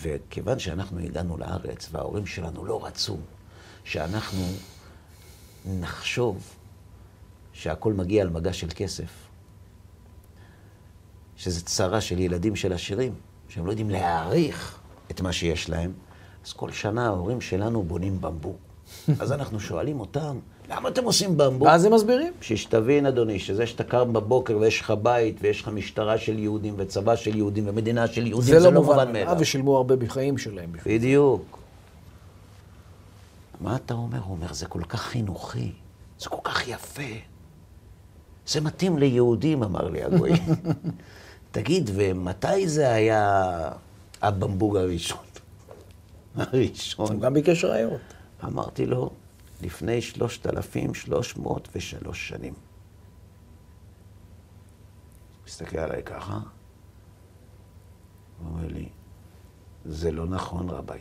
וכיוון שאנחנו הגענו לארץ וההורים שלנו לא רצו שאנחנו נחשוב שהכל מגיע על מגע של כסף, שזה צרה של ילדים של עשירים, שהם לא יודעים להעריך את מה שיש להם, אז כל שנה ההורים שלנו בונים במבור. אז אנחנו שואלים אותם, למה אתם עושים במבור? ואז הם מסבירים. שתבין, אדוני, שזה שאתה קם בבוקר ויש לך בית ויש לך משטרה של יהודים וצבא של יהודים ומדינה של יהודים, זה לא מובן מאליו. ושילמו הרבה בחיים שלהם. בדיוק. מה אתה אומר? הוא אומר, זה כל כך חינוכי, זה כל כך יפה. זה מתאים ליהודים, אמר לי הגוי. תגיד, ומתי זה היה הבמבוג הראשון? הראשון. הוא גם ביקש ראיות. אמרתי לו, לפני 3,303 שנים. הוא מסתכל עליי ככה, הוא אומר לי, זה לא נכון, רביי.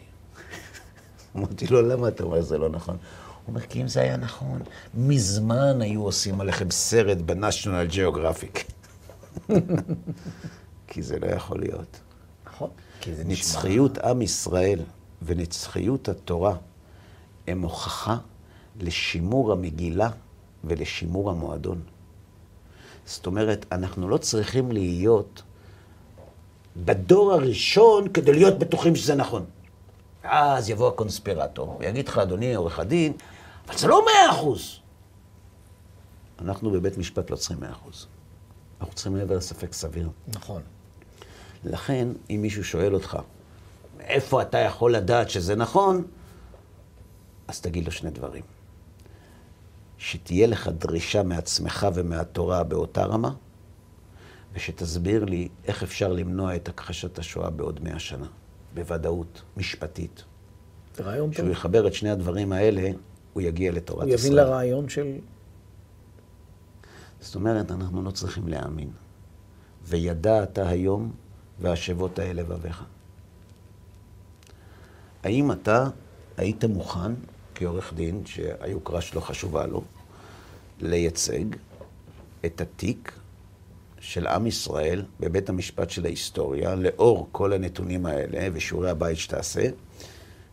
אמרתי לו, למה אתה אומר שזה לא נכון? הוא אומר, כי אם זה היה נכון, מזמן היו עושים עליכם סרט בנשיונל ג'אוגרפיק. כי זה לא יכול להיות. נכון. זה. נצחיות עם ישראל ונצחיות התורה הם הוכחה לשימור המגילה ולשימור המועדון. זאת אומרת, אנחנו לא צריכים להיות בדור הראשון כדי להיות בטוחים שזה נכון. אז יבוא הקונספירטור ויגיד לך, אדוני עורך הדין, אבל זה לא מאה אחוז. אנחנו בבית משפט לא צריכים מאה אחוז. אנחנו צריכים מעבר לספק סביר. נכון. לכן, אם מישהו שואל אותך, איפה אתה יכול לדעת שזה נכון, אז תגיד לו שני דברים. שתהיה לך דרישה מעצמך ומהתורה באותה רמה, ושתסביר לי איך אפשר למנוע את הכחשת השואה בעוד מאה שנה, בוודאות, משפטית. רעיון טוב. כשהוא יחבר את שני הדברים האלה, הוא יגיע לתורת ישראל. הוא יבין לרעיון של... זאת אומרת, אנחנו לא צריכים להאמין. וידע אתה היום, והשבות האלה לבביך. האם אתה היית מוכן כעורך דין, שהיוקרה שלו חשובה לו, לייצג את התיק של עם ישראל בבית המשפט של ההיסטוריה, לאור כל הנתונים האלה ושיעורי הבית שתעשה,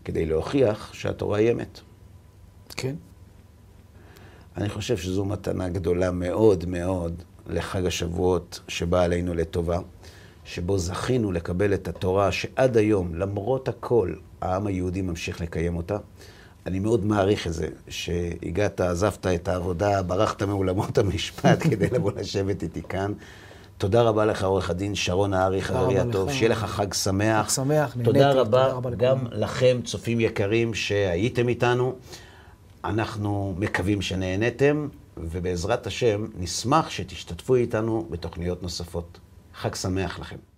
כדי להוכיח שהתורה היא אמת. כן. אני חושב שזו מתנה גדולה מאוד מאוד לחג השבועות שבא עלינו לטובה, שבו זכינו לקבל את התורה שעד היום, למרות הכל, העם היהודי ממשיך לקיים אותה. אני מאוד מעריך את זה, שהגעת, עזבת את העבודה, ברחת מאולמות המשפט כדי לבוא לשבת איתי כאן. תודה רבה לך, עורך הדין שרון נהרי, חברי הטוב. שיהיה לך חג שמח. חג שמח, נהניתי. תודה רבה, תודה רבה גם לכם. לכם, צופים יקרים, שהייתם איתנו. אנחנו מקווים שנהניתם, ובעזרת השם, נשמח שתשתתפו איתנו בתוכניות נוספות. חג שמח לכם.